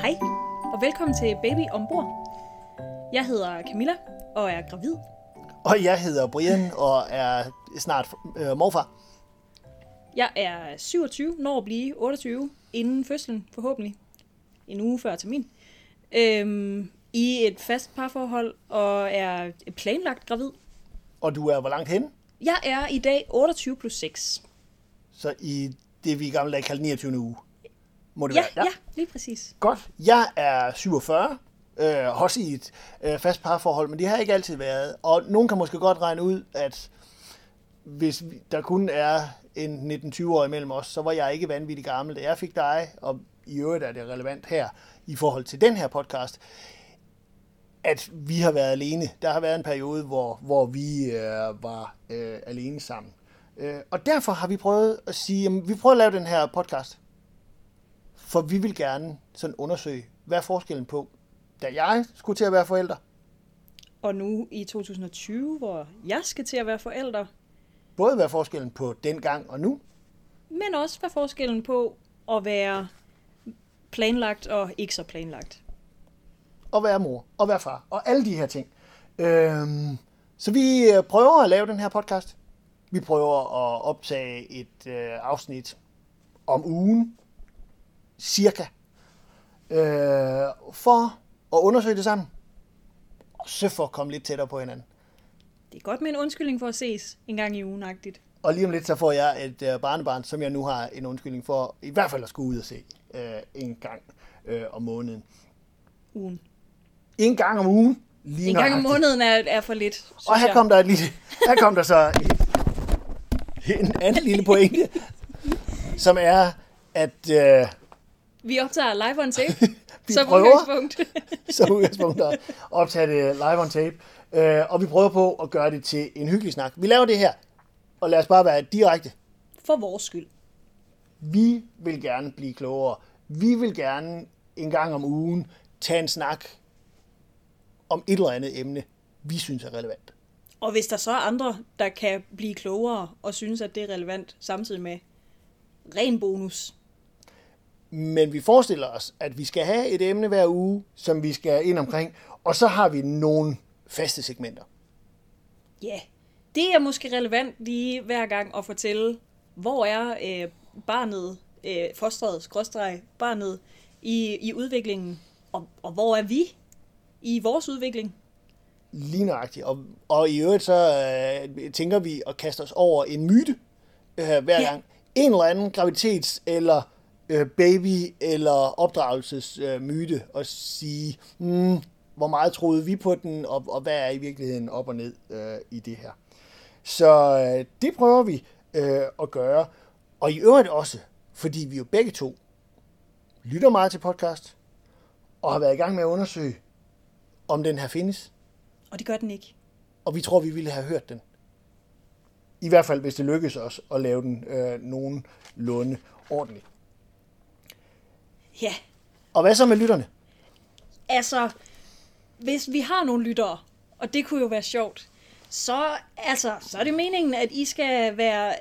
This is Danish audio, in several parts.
Hej, og velkommen til Baby Ombord. Jeg hedder Camilla og er gravid. Og jeg hedder Brian og er snart øh, morfar. Jeg er 27, når at blive 28 inden fødslen forhåbentlig. En uge før termin. Øhm, I et fast parforhold og er planlagt gravid. Og du er hvor langt henne? Jeg er i dag 28 plus 6. Så i det, vi i gamle dage kaldte 29. uge. Må det Ja, være? ja, lige præcis. Godt. Jeg er 47, øh, også i et øh, fast parforhold, men det har ikke altid været. Og nogen kan måske godt regne ud, at hvis vi- der kun er en 19-20-årig mellem os, så var jeg ikke vanvittig gammel, da jeg fik dig, og i øvrigt er det relevant her i forhold til den her podcast, at vi har været alene. Der har været en periode, hvor, hvor vi øh, var øh, alene sammen. Øh, og derfor har vi prøvet at sige, at vi prøver at lave den her podcast. For vi vil gerne sådan undersøge, hvad er forskellen på, da jeg skulle til at være forælder, Og nu i 2020, hvor jeg skal til at være forælder, både hvad er forskellen på dengang og nu, men også hvad er forskellen på at være planlagt og ikke så planlagt. og være mor, og være far, og alle de her ting. Øhm, så vi øh, prøver at lave den her podcast. Vi prøver at optage et øh, afsnit om ugen, cirka, øh, for at undersøge det sammen, og så for at komme lidt tættere på hinanden. Det er godt med en undskyldning for at ses en gang i ugen -agtigt. Og lige om lidt, så får jeg et øh, barnebarn, som jeg nu har en undskyldning for, i hvert fald at skulle ud og se øh, en gang øh, om måneden. ugen. En gang om ugen. Lige En gang om måneden er, er for lidt, synes Og her jeg. kom der et lille, her kom der så en, en anden lille pointe, som er, at øh, Vi optager live on tape, Vi som prøver. udgangspunkt. som udgangspunkt at optage det live on tape, øh, og vi prøver på at gøre det til en hyggelig snak. Vi laver det her, og lad os bare være direkte. For vores skyld. Vi vil gerne blive klogere. Vi vil gerne en gang om ugen tage en snak om et eller andet emne, vi synes er relevant. Og hvis der så er andre, der kan blive klogere og synes, at det er relevant, samtidig med ren bonus. Men vi forestiller os, at vi skal have et emne hver uge, som vi skal ind omkring, og så har vi nogle faste segmenter. Ja, yeah. det er måske relevant lige hver gang at fortælle, hvor er øh, barnet, øh, fosteret, skråstreg, barnet i, i udviklingen, og, og hvor er vi i vores udvikling. Lige nøjagtigt. Og, og i øvrigt så øh, tænker vi at kaste os over en myte øh, hver Ja. gang. En eller anden graviditets- eller øh, baby- eller opdragelsesmyte, øh, myte, og sige, hmm, hvor meget troede vi på den, og, og hvad er i virkeligheden op og ned øh, i det her. Så øh, det prøver vi øh, at gøre. Og i øvrigt også, fordi vi jo begge to lytter meget til podcast, og har været i gang med at undersøge, om den her findes. Og det gør den ikke. Og vi tror, vi ville have hørt den. I hvert fald, hvis det lykkes os at lave den øh, nogenlunde ordentligt. Ja, Og hvad så med lytterne? altså, hvis vi har nogle lyttere, og det kunne jo være sjovt, så, altså, så er det meningen, at I skal være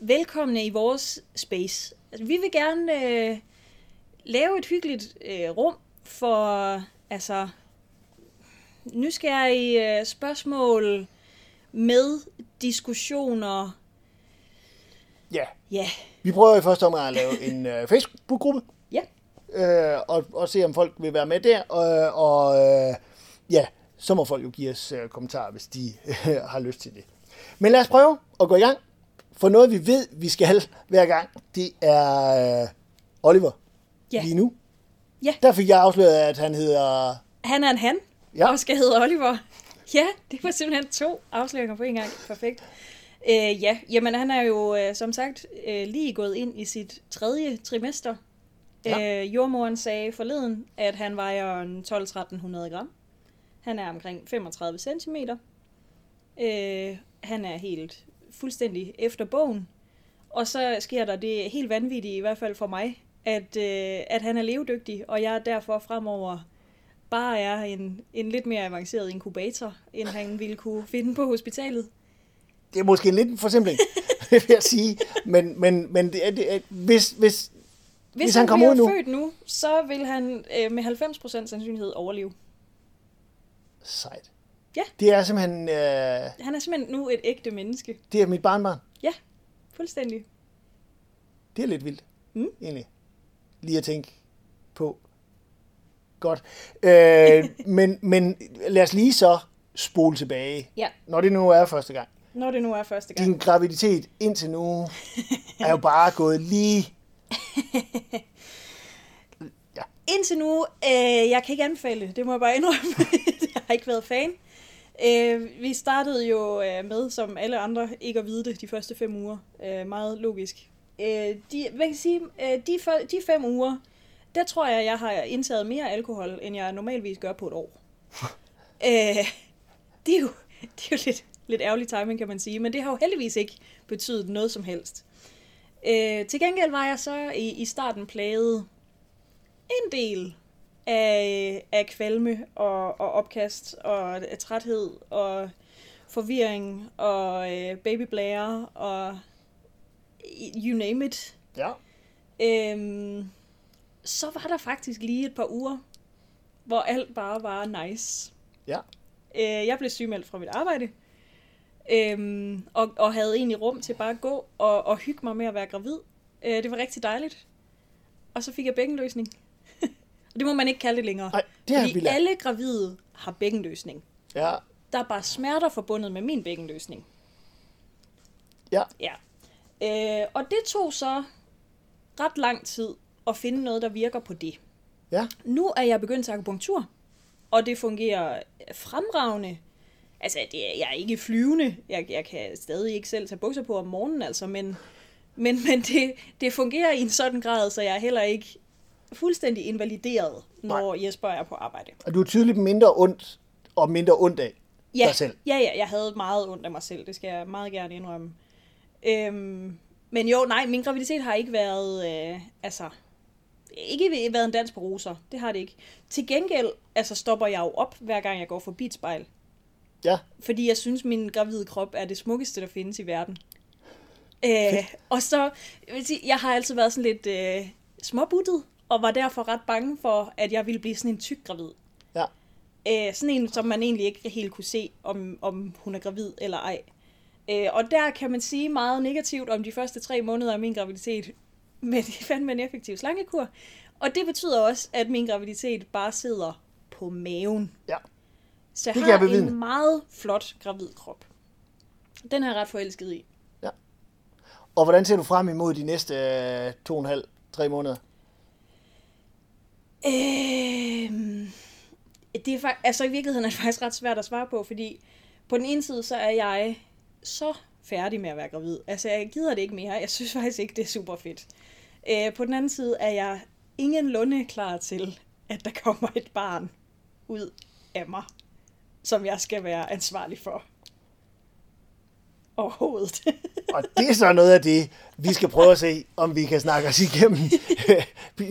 velkomne i vores space. Altså, vi vil gerne øh, lave et hyggeligt øh, rum for altså, nysgerrige øh, spørgsmål med diskussioner. Ja, Ja, vi prøver i første omgang at lave en øh, Facebook-gruppe. Øh, og, og se, om folk vil være med der. Og, og øh, ja, så må folk jo give os øh, kommentarer, hvis de øh, har lyst til det. Men lad os prøve at gå i gang. For noget, vi ved, vi skal hver gang, det er øh, Oliver Ja. lige nu. Ja. Der fik jeg afsløret, at han hedder... Han er en han, Ja. og skal hedde Oliver. Ja, det var simpelthen to afsløringer på en gang. Perfekt. Øh, ja, jamen han er jo øh, som sagt øh, lige gået ind i sit tredje trimester. Ja. Øh, jordmoren sagde forleden, at han vejer en 12-1300 gram. Han er omkring 35 cm. Øh, han er helt fuldstændig efter bogen. Og så sker der det helt vanvittige, i hvert fald for mig, at, øh, at han er levedygtig, og jeg derfor fremover bare er en, en lidt mere avanceret inkubator, end han ville kunne finde på hospitalet. det er måske lidt en forsimpling, vil jeg sige. Men, men, men det er, det er, hvis, hvis Hvis, Hvis han, han kommer ud nu. født nu, så vil han øh, med 90% sandsynlighed overleve. Sejt. Ja. Det er simpelthen, øh, Han er simpelthen nu et ægte menneske. det er mit barnbarn. Ja, fuldstændig. Det er lidt vildt, Mm. egentlig. Lige at tænke på. Godt. Øh, men, men lad os lige så spole tilbage, Ja, når det nu er første gang. når det nu er første gang. Din graviditet indtil nu er jo bare gået lige... Indtil nu, øh, jeg kan ikke anbefale det, må jeg bare indrømme. jeg har ikke været fan. Øh, vi startede jo øh, med, som alle andre, ikke at vide det de første fem uger. Øh, meget logisk. Øh, de, hvad kan jeg sige, øh, de, fe- de fem uger, der tror jeg, jeg har indtaget mere alkohol, end jeg normalvis gør på et år. øh, det er jo, det er jo lidt, lidt ærgerlig timing, kan man sige, men det har jo heldigvis ikke betydet noget som helst. Øh, til gengæld var jeg så i, i starten plaget en del af, af kvalme og, og opkast og træthed og forvirring og øh, babyblære og you name it. Ja. Øhm, så var der faktisk lige et par uger, hvor alt bare var nice. Ja. Øh, jeg blev sygemeldt fra mit arbejde, øhm, og, og havde egentlig rum til bare at gå og, og hygge mig med at være gravid. Øh, det var rigtig dejligt. Og så fik jeg bækkenløsning. og det må man ikke kalde det længere. Nej, det er fordi vildt. alle gravide har bækkenløsning. Ja. Der er bare smerter forbundet med min bækkenløsning. Ja. Ja. Øh, og det tog så ret lang tid at finde noget, der virker på det. Ja. Nu er jeg begyndt til akupunktur, og det fungerer fremragende. Altså, det jeg er ikke flyvende. Jeg, jeg kan stadig ikke selv tage bukser på om morgenen, altså, men, men, men det, det fungerer i en sådan grad, så jeg er heller ikke fuldstændig invalideret, når Nej. Jesper er på arbejde. Og du er tydeligt mindre ondt og mindre ondt af Ja, dig selv. ja, ja, jeg havde meget ondt af mig selv, det skal jeg meget gerne indrømme. Øhm, men jo, nej, min graviditet har ikke været, øh, altså, ikke været en dans på roser, det har det ikke. Til gengæld, altså stopper jeg jo op, hver gang jeg går forbi et spejl. Ja. Fordi jeg synes, min gravide krop er det smukkeste, der findes i verden. Øh, og så, jeg, vil sige, jeg har altid været sådan lidt øh, småbuttet, og var derfor ret bange for, at jeg ville blive sådan en tyk gravid. Ja. Øh, sådan en, som man egentlig ikke helt kunne se, om, om hun er gravid eller ej. Øh, og der kan man sige meget negativt om de første tre måneder af min graviditet, men det fandme en effektiv slangekur. Og det betyder også, at min graviditet bare sidder på maven. Ja. Så jeg Det jeg har bevidne. en meget flot gravid krop. Den er jeg ret forelsket i. Og hvordan ser du frem imod de næste øh, to og en halv, tre måneder? Øhm, det er fakt- altså i virkeligheden er det faktisk ret svært at svare på, fordi på den ene side, så er jeg så færdig med at være gravid. Altså, jeg gider det ikke mere. Jeg synes faktisk ikke, det er super fedt. Øh, på den anden side er jeg ingenlunde klar til, at der kommer et barn ud af mig, som jeg skal være ansvarlig for. Overhovedet. Og det er så noget af det, vi skal prøve at se, om vi kan snakke os igennem. vi,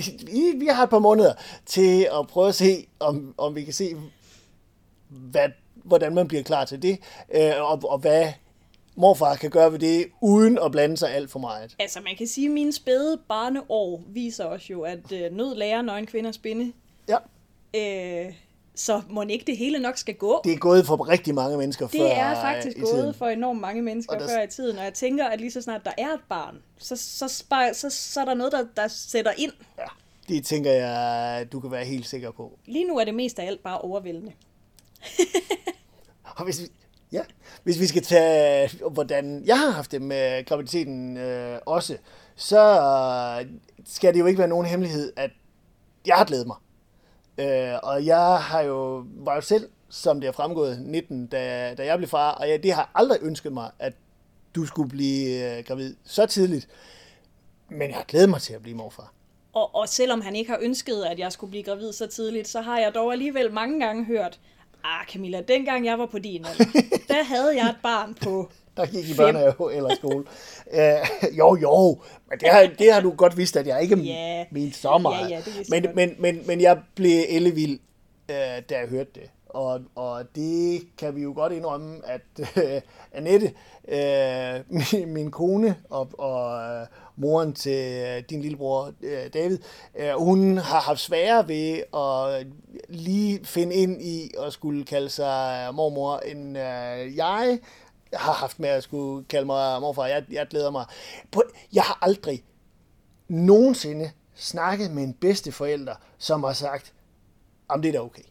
vi har et par måneder til at prøve at se, om, om vi kan se, hvad, hvordan man bliver klar til det, øh, og, og hvad morfar kan gøre ved det, uden at blande sig alt for meget. altså, man kan sige, at mine spæde barneår viser os jo, at øh, nød lærer nøgen kvinder spinde. Ja, Øh, så må ikke det hele nok skal gå. det er gået for rigtig mange mennesker før Det er faktisk gået tiden. for enormt mange mennesker Og der- før i tiden, og jeg tænker, at lige så snart der er et barn, så, så, så, så, så er der noget, der, der sætter ind. Ja, det tænker jeg, du kan være helt sikker på. Lige nu er det mest af alt bare overvældende. Og hvis vi, ja, hvis vi skal tage, hvordan jeg har haft det med graviditeten øh, også, så øh, skal det jo ikke være nogen hemmelighed, at jeg har glædet mig. Øh, og jeg har jo, var jo selv, som det er fremgået, 19, da, da jeg blev far, og jeg, det har aldrig ønsket mig, at du skulle blive øh, gravid så tidligt. Men jeg har glædet mig til at blive morfar. Og, og selvom han ikke har ønsket, at jeg skulle blive gravid så tidligt, så har jeg dog alligevel mange gange hørt, ah Camilla, dengang jeg var på din alder, der havde jeg et barn på. Der gik i børnehave eller skole. øh, jo, jo, men det har, det har du godt vidst, at jeg ikke Ja. mente så meget. Ja, ja, det men, men, men, men jeg blev ellevild, øh, da jeg hørte det. og, og det kan vi jo godt indrømme, at øh, Annette, øh, min, min kone og, og øh, moren til øh, din lillebror øh, David, øh, hun har haft svære ved at lige finde ind i at skulle kalde sig mormor, end øh, jeg jeg har haft med at skulle kalde mig morfar. Jeg, jeg glæder mig. På, jeg har aldrig nogensinde snakket med en bedsteforælder, som har sagt, om det er da okay.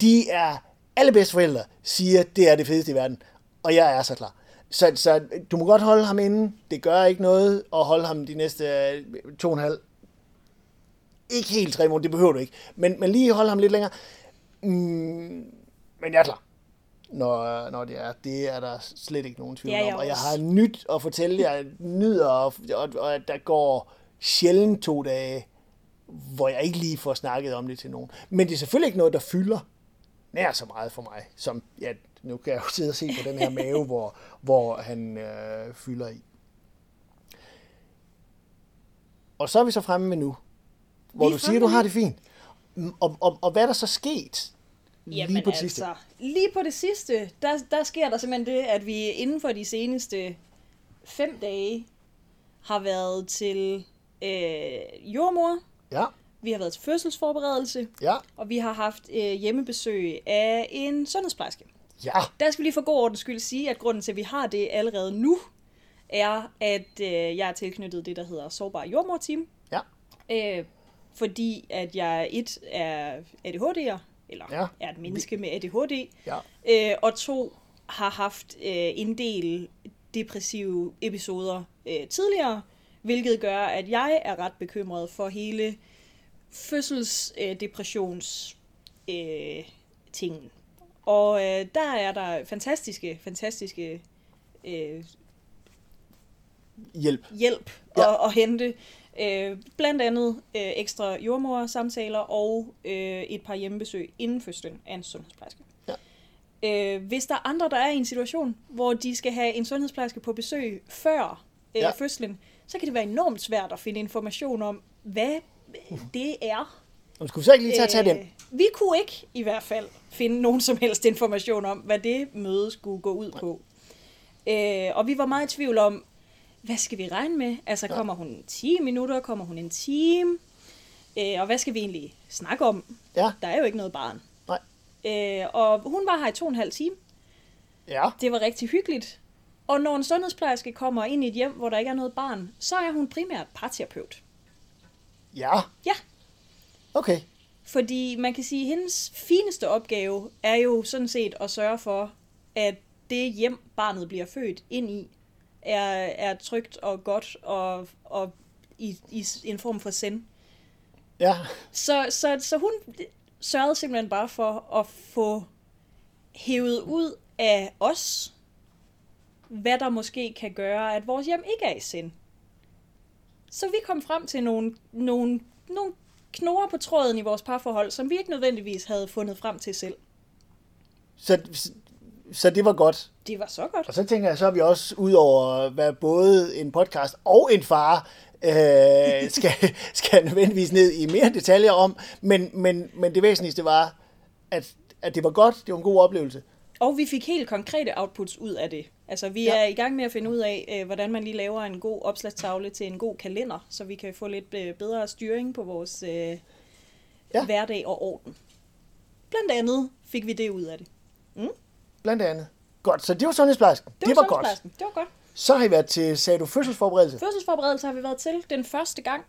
De er alle bedsteforældre, siger, det er det fedeste i verden. Og jeg er så klar. Så, så du må godt holde ham inde. Det gør ikke noget at holde ham de næste øh, to og en halv. Ikke helt tre måneder, det behøver du ikke. Men, men lige holde ham lidt længere. Mm, men jeg er klar når, når det er. Det er der slet ikke nogen tvivl om. Og jeg har nyt at fortælle jer, nyder, og, og, og at der går sjældent to dage, hvor jeg ikke lige får snakket om det til nogen. Men det er selvfølgelig ikke noget, der fylder nær så meget for mig, som ja, nu kan jeg jo sidde og se på den her mave, hvor, hvor han øh, fylder i. Og så er vi så fremme med nu, hvor du siger, du har det fint. Og, og, og hvad er der så sket Jamen lige på det sidste? Altså, lige på det sidste, der, der sker der simpelthen det, at vi inden for de seneste fem dage har været til øh, jordmor. Ja. Vi har været til fødselsforberedelse. Ja. Og vi har haft øh, hjemmebesøg af en sundhedsplejerske. Ja. Der skal vi lige for god ordens skyld sige, at grunden til, at vi har det allerede nu, er, at øh, jeg er tilknyttet det, der hedder Sårbar Jordmor-team. Ja. Øh, fordi at jeg et er ADHD'er, eller ja. er et menneske med ADHD, ja. øh, og to har haft øh, en del depressive episoder øh, tidligere, hvilket gør, at jeg er ret bekymret for hele fødselsdepressions øh, øh, tingen. Og øh, der er der fantastiske, fantastiske øh, hjælp, hjælp ja. at, at hente. Øh, blandt andet øh, ekstra jordmor-samtaler og øh, et par hjemmebesøg inden fødslen af en sundhedsplejerske. Ja. Øh, hvis der er andre, der er i en situation, hvor de skal have en sundhedsplejerske på besøg før øh, ja. fødslen, så kan det være enormt svært at finde information om, hvad det er. Og skulle så ikke lige tage, tage den? Øh, vi kunne ikke i hvert fald finde nogen som helst information om, hvad det møde skulle gå ud på. Øh, og vi var meget i tvivl om, hvad skal vi regne med? Altså, ja. kommer hun 10 minutter? Kommer hun en time? Øh, og hvad skal vi egentlig snakke om? Ja. Der er jo ikke noget barn. Nej. Øh, og hun var her i to og en halv time. Ja. Det var rigtig hyggeligt. Og når en sundhedsplejerske kommer ind i et hjem, hvor der ikke er noget barn, så er hun primært parterapeut. Ja. Ja. Okay. Fordi man kan sige, at hendes fineste opgave er jo sådan set at sørge for, at det hjem, barnet bliver født ind i, er, er trygt og godt og, og i, i en form for send. Ja. Så, så, så hun sørgede simpelthen bare for at få hævet ud af os, hvad der måske kan gøre, at vores hjem ikke er i send. Så vi kom frem til nogle, nogle, nogle knurrer på tråden i vores parforhold, som vi ikke nødvendigvis havde fundet frem til selv. Så, så det var godt. Det var så godt. Og så tænker jeg, så er vi også ud over, hvad både en podcast og en far øh, skal, skal nødvendigvis ned i mere detaljer om. Men, men, men det væsentligste var, at, at det var godt, det var en god oplevelse. Og vi fik helt konkrete outputs ud af det. Altså, vi ja. er i gang med at finde ud af, øh, hvordan man lige laver en god opslagstavle til en god kalender, så vi kan få lidt øh, bedre styring på vores øh, ja. hverdag og orden. Blandt andet fik vi det ud af det. Mm? Blandt andet. Godt, så det var sundhedsplejersken. Det, det var, var godt. Det var godt. Så har I været til, sagde du, fødselsforberedelse? Fødselsforberedelse har vi været til den første gang.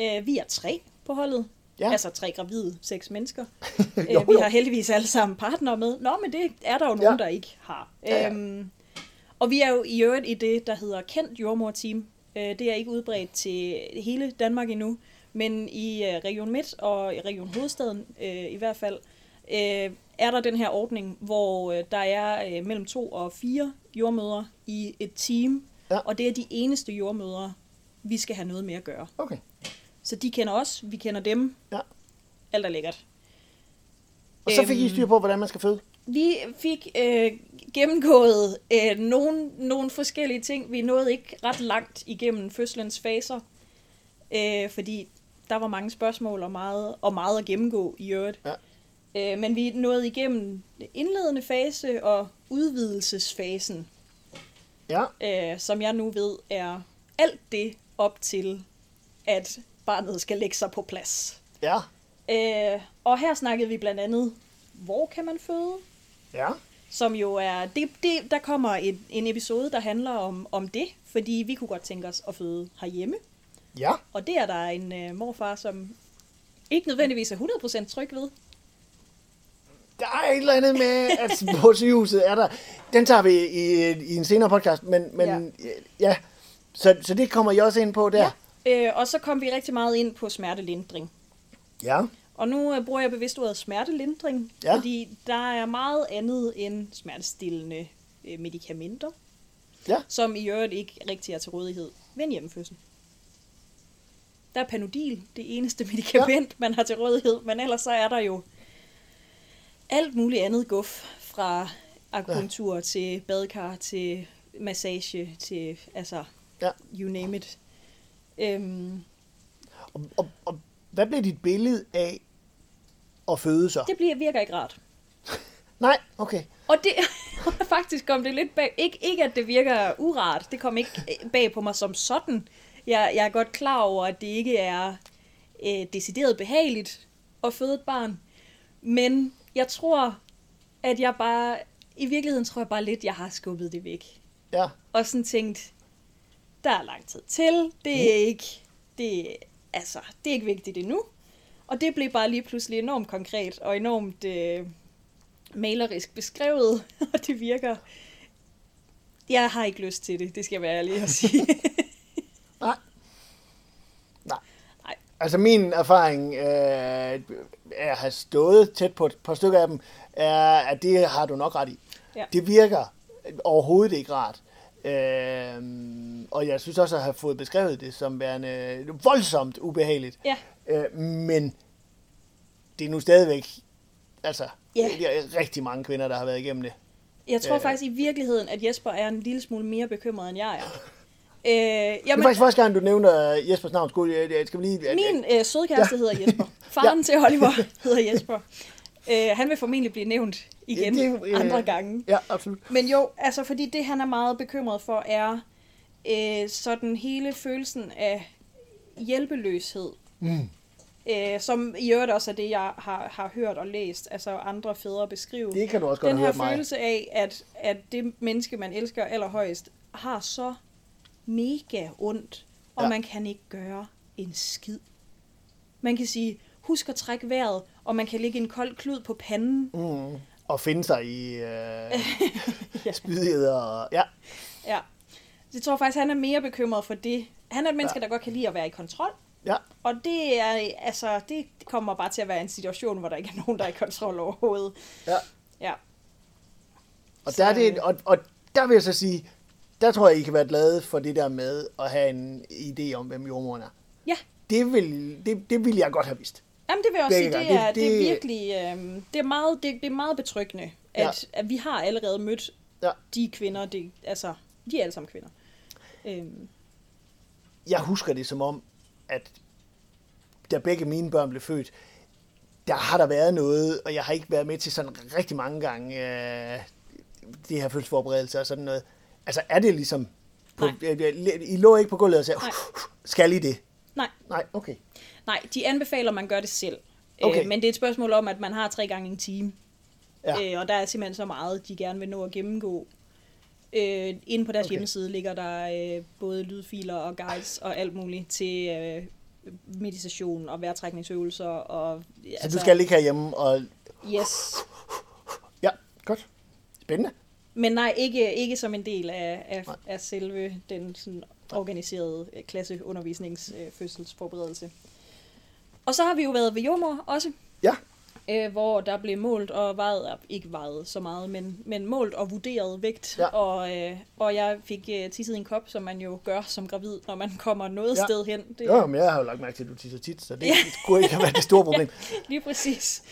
Øh, vi er tre på holdet. Ja. Altså tre gravide, seks mennesker. jo, jo. Øh, vi har heldigvis alle sammen partner med. Nå, men det er der jo nogen, ja. der ikke har. Ja, ja. Øhm, og vi er jo i øvrigt i det, der hedder kendt jordmor-team. Øh, det er ikke udbredt til hele Danmark endnu, men i øh, Region Midt og i Region Hovedstaden øh, i hvert fald, øh, er der den her ordning, hvor øh, der er øh, mellem to og fire jordmødre i et team, ja. og det er de eneste jordmødre, vi skal have noget med at gøre. Okay. Så de kender os, vi kender dem. Ja. Alt er lækkert. Og så fik I styr på, hvordan man skal føde? Vi fik øh, gennemgået øh, nogle, nogle forskellige ting. Vi nåede ikke ret langt igennem fødselens faser, øh, fordi der var mange spørgsmål og meget, og meget at gennemgå i øvrigt. Ja. Øh, men vi nåede igennem indledende fase og udvidelsesfasen, Ja, øh, som jeg nu ved er alt det op til, at barnet skal lægge sig på plads. ja, Øh, og her snakkede vi blandt andet, hvor kan man føde? ja. Som jo er, det, det, der kommer en, en episode, der handler om, om det, fordi vi kunne godt tænke os at føde herhjemme. Ja, Og det er der en øh, morfar, som ikke nødvendigvis er 100% tryg ved. Der er et eller andet med, at på sygehuset er der... Den tager vi i, i en senere podcast, men, men ja. ja. Så, så det kommer I også ind på der. Øh, og så kom vi rigtig meget ind på smertelindring. Ja, Og nu øh, bruger jeg bevidst ordet smertelindring, Ja. fordi der er meget andet end smertestillende øh, medicamenter, ja. som i øvrigt ikke rigtig er til rådighed ved en hjemmefødsel. Der er Panodil, det eneste medicament, ja. man har til rådighed, men ellers så er der jo alt muligt andet guf, fra akupunktur ja. til badekar, til massage, til altså, Ja. you name it. Øhm, Og, og, og hvad bliver dit billede af at føde så? det bliver, virker ikke rart. Nej, okay. Og det faktisk kom det lidt bag. Ikke, ikke at det virker urart. Det kom ikke øh, bag på mig som sådan. Jeg, jeg er godt klar over, at det ikke er øh, decideret behageligt at føde et barn. Men jeg tror, at jeg bare... I virkeligheden tror jeg bare lidt, jeg har skubbet det væk. Ja, Og sådan tænkt, der er lang tid til. Det er ikke... Det, altså, det er ikke vigtigt endnu. Og det blev bare lige pludselig enormt konkret og enormt øh, malerisk beskrevet, og det virker... Jeg har ikke lyst til det, det skal jeg være ærlig at sige. nej. Nej. Nej. Altså min erfaring øh, at have stået tæt på et par stykker af dem, er, at det har du nok ret i. Ja. Det virker overhovedet ikke rart. Øh, og jeg synes også at have fået beskrevet det som værende voldsomt ubehageligt. ja, Øh, men det er nu stadigvæk, altså, Ja. rigtig mange kvinder, der har været igennem det. jeg tror Øh. faktisk i virkeligheden, at Jesper er en lille smule mere bekymret, end jeg er. Øh, Det er jamen, faktisk første gang, du nævner Jespers navn. Skulle, skal vi lige... Min øh, sødkæreste Ja. hedder Jesper. Faren ja. til Oliver hedder Jesper. Øh, han vil formentlig blive nævnt igen Ja, det, øh, andre gange. Ja, absolut. Men jo, altså fordi det han er meget bekymret for er øh, sådan hele følelsen af hjælpeløshed. Mm. Øh, som i øvrigt også er det, jeg har, har hørt og læst, altså andre fædre beskrive. Det kan du også godt Den her hørt mig. følelse af, at, at det menneske, man elsker allerhøjst, har så mega ondt, og Ja. man kan ikke gøre en skid. Man kan sige, husk at trække vejret, og man kan lægge en kold klud på panden. Mm. Og finde sig i øh, ja. spydighed og... Ja, Ja. Så jeg tror faktisk, han er mere bekymret for det. Han er et menneske, Ja. der godt kan lide at være i kontrol. ja. Og det er, altså, det kommer bare til at være en situation, hvor der ikke er nogen, der er i kontrol overhovedet. ja. Ja. Og, Så- der er det, og, og der vil jeg så sige, der tror jeg, I kan være glade for det der med at have en idé om, hvem jordmoren er. Ja. Det vil, det, det vil jeg godt have vidst. Jamen, det vil jeg også sige, det er, Det- det, det, det- er virkelig, øh, det er meget, det, det er meget betryggende, at, at vi har allerede mødt Ja. de kvinder, det, altså, de er alle sammen kvinder. Øhm, Jeg husker det som om, at da begge mine børn blev født, der har der været noget, og jeg har ikke været med til sådan rigtig mange gange, øh, de her fødselsforberedelser og sådan noget. Altså er det ligesom, på, I lå ikke på gulvet og sagde, Nej. skal I det? nej, Nej, okay. nej, de anbefaler, at man gør det selv. Okay. Øh, men det er et spørgsmål om, at man har tre gange en time. Ja. Øh, og der er simpelthen så meget, de gerne vil nå at gennemgå. Øh, inde på deres Okay. okay. hjemmeside ligger der øh, både lydfiler og guides og alt muligt til øh, meditation og vejrtrækningsøvelser. Og, Så altså, du skal ligge herhjemme og... Yes. Ja, godt. Spændende. Men nej, ikke, ikke som en del af, af, Nej. af selve den sådan, organiserede øh, klasseundervisningsfødselsforberedelse. Og så har vi jo været ved jordmor også, Ja, øh, hvor der blev målt og vejet, øh, ikke vejet så meget, men, men målt og vurderet vægt. Ja. Og, øh, og jeg fik øh, tisset i en kop, som man jo gør som gravid, når man kommer noget Ja. sted hen. Det, jo, men jeg har jo lagt mærke til, at du tisser tit, så det, det skulle ikke have været det store problem. Lige præcis.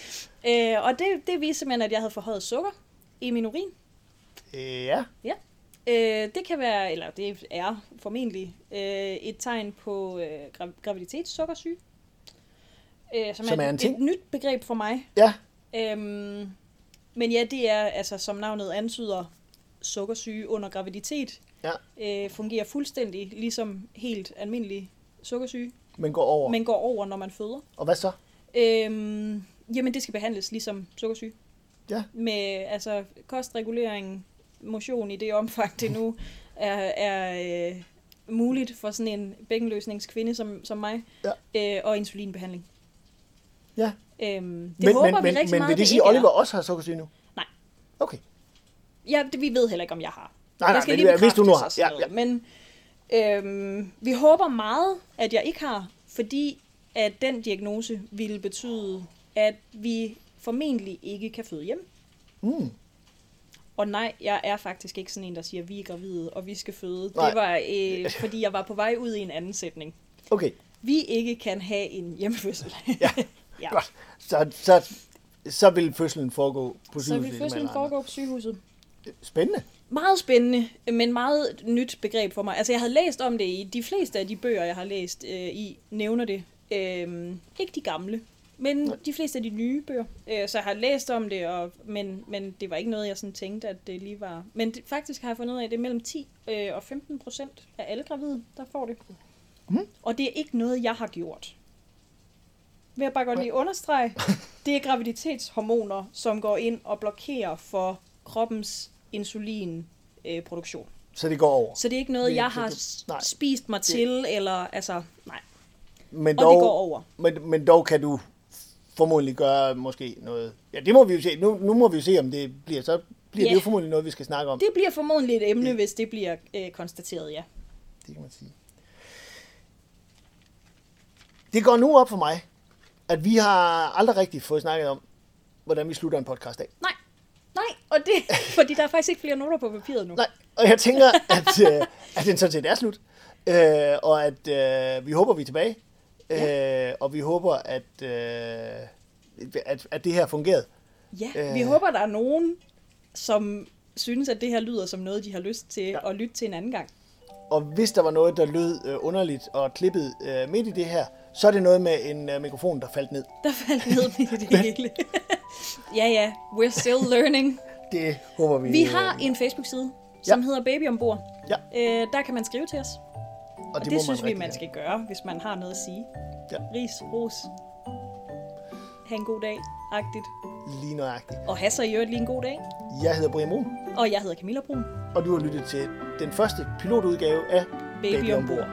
Øh, og det, det viste simpelthen, at jeg havde forhøjet sukker i min urin. Øh, ja, Ja. Øh, det kan være, eller det er formentlig, øh, et tegn på øh, gra- graviditetssukkersyge. Øh, som, Som er en et, ting? et nyt begreb for mig. ja, Øhm, men ja, det er, altså som navnet antyder, sukkersyge under graviditet. Ja. Øh, fungerer fuldstændig ligesom helt almindelig sukkersyge, Men går over. men går over, når man føder. Og hvad så? Øhm, jamen, det skal behandles ligesom sukkersyge. Ja. Med altså, kostregulering, motion i det omfang, det nu er, er øh, muligt for sådan en bækkenløsningskvinde som, som mig, Ja. øh, og insulinbehandling. Ja. Øhm, det men, håber men, vi men, rigtig men meget, vil det sige, at Oliver er. også har sukkersyge nu? Nej. Okay. Ja, det, vi ved heller ikke, om jeg har. Nej, nej, Jeg skal men lige hvis du nu har. Ja, ja. Men øhm, vi håber meget, at jeg ikke har, fordi at den diagnose ville betyde, at vi formentlig ikke kan føde hjem. Mm. Og nej, jeg er faktisk ikke sådan en, der siger, at vi er gravide, og vi skal føde. Nej. Det var, øh, fordi jeg var på vej ud i en anden sætning. Okay, Vi ikke kan have en hjemmefødsel. ja, ja. godt. Så, så, så vil fødslen foregå på Så sygehuset. vil ligesom fødslen foregå på sygehuset. Spændende. Meget spændende, men meget nyt begreb for mig. Altså, jeg havde læst om det i de fleste af de bøger, jeg har læst øh, i, nævner det. Øhm, ikke de gamle, men de fleste af de nye bøger. Øh, så jeg har læst om det, og, men, men det var ikke noget, jeg sådan tænkte, at det lige var... Men det, faktisk har jeg fundet ud af, at det er mellem 10 øh, og 15 procent af alle gravide, der får det. Mhm. Og det er ikke noget, jeg har gjort. Vil jeg bare godt lige understrege, det er graviditetshormoner, som går ind og blokerer for kroppens insulinproduktion. Så det går over. Så det er ikke noget, Det- jeg det- har det- nej. spist mig til, eller altså, nej. Men Og det går over. Men, men dog kan du formodentlig gøre måske noget... Ja, det må vi jo se. Nu, nu må vi jo se, om det bliver... Så bliver Ja. det jo formodentlig noget, vi skal snakke om. Det bliver formodentlig et emne, hvis det bliver øh, konstateret, ja. Det kan man sige. Det går nu op for mig, at vi har aldrig rigtig fået snakket om, hvordan vi slutter en podcast af. Nej, nej, og det, fordi der er faktisk ikke flere noter på papiret nu. Nej, og jeg tænker, at, øh, at den sådan set er slut. Øh, og at øh, vi håber, vi er tilbage. Øh, og vi håber, at, øh, at, at det her fungerede. Ja, vi Øh. håber, der er nogen, som synes, at det her lyder som noget, de har lyst til Ja. ja. at lytte til en anden gang. Og hvis der var noget, der lød øh, underligt og klippet øh, midt i det her, så er det noget med en øh, mikrofon, der faldt ned. Der faldt ned midt i det hele. ja, ja, we're still learning. Det håber vi. Vi har en Facebook-side, som Ja. hedder Baby Ombord. Ja. Øh, der kan man skrive til os. Og Og det, det synes vi, rigtig man skal gøre, hvis man har noget at sige. Ja. Ris, ros. Ha' en god dag, agtigt. Lige nøjagtigt. Og have så i øvrigt lige en god dag. Jeg hedder Brian Brun, Og jeg hedder Camilla Brun. og du har lyttet til den første pilotudgave af Baby, Baby ombord.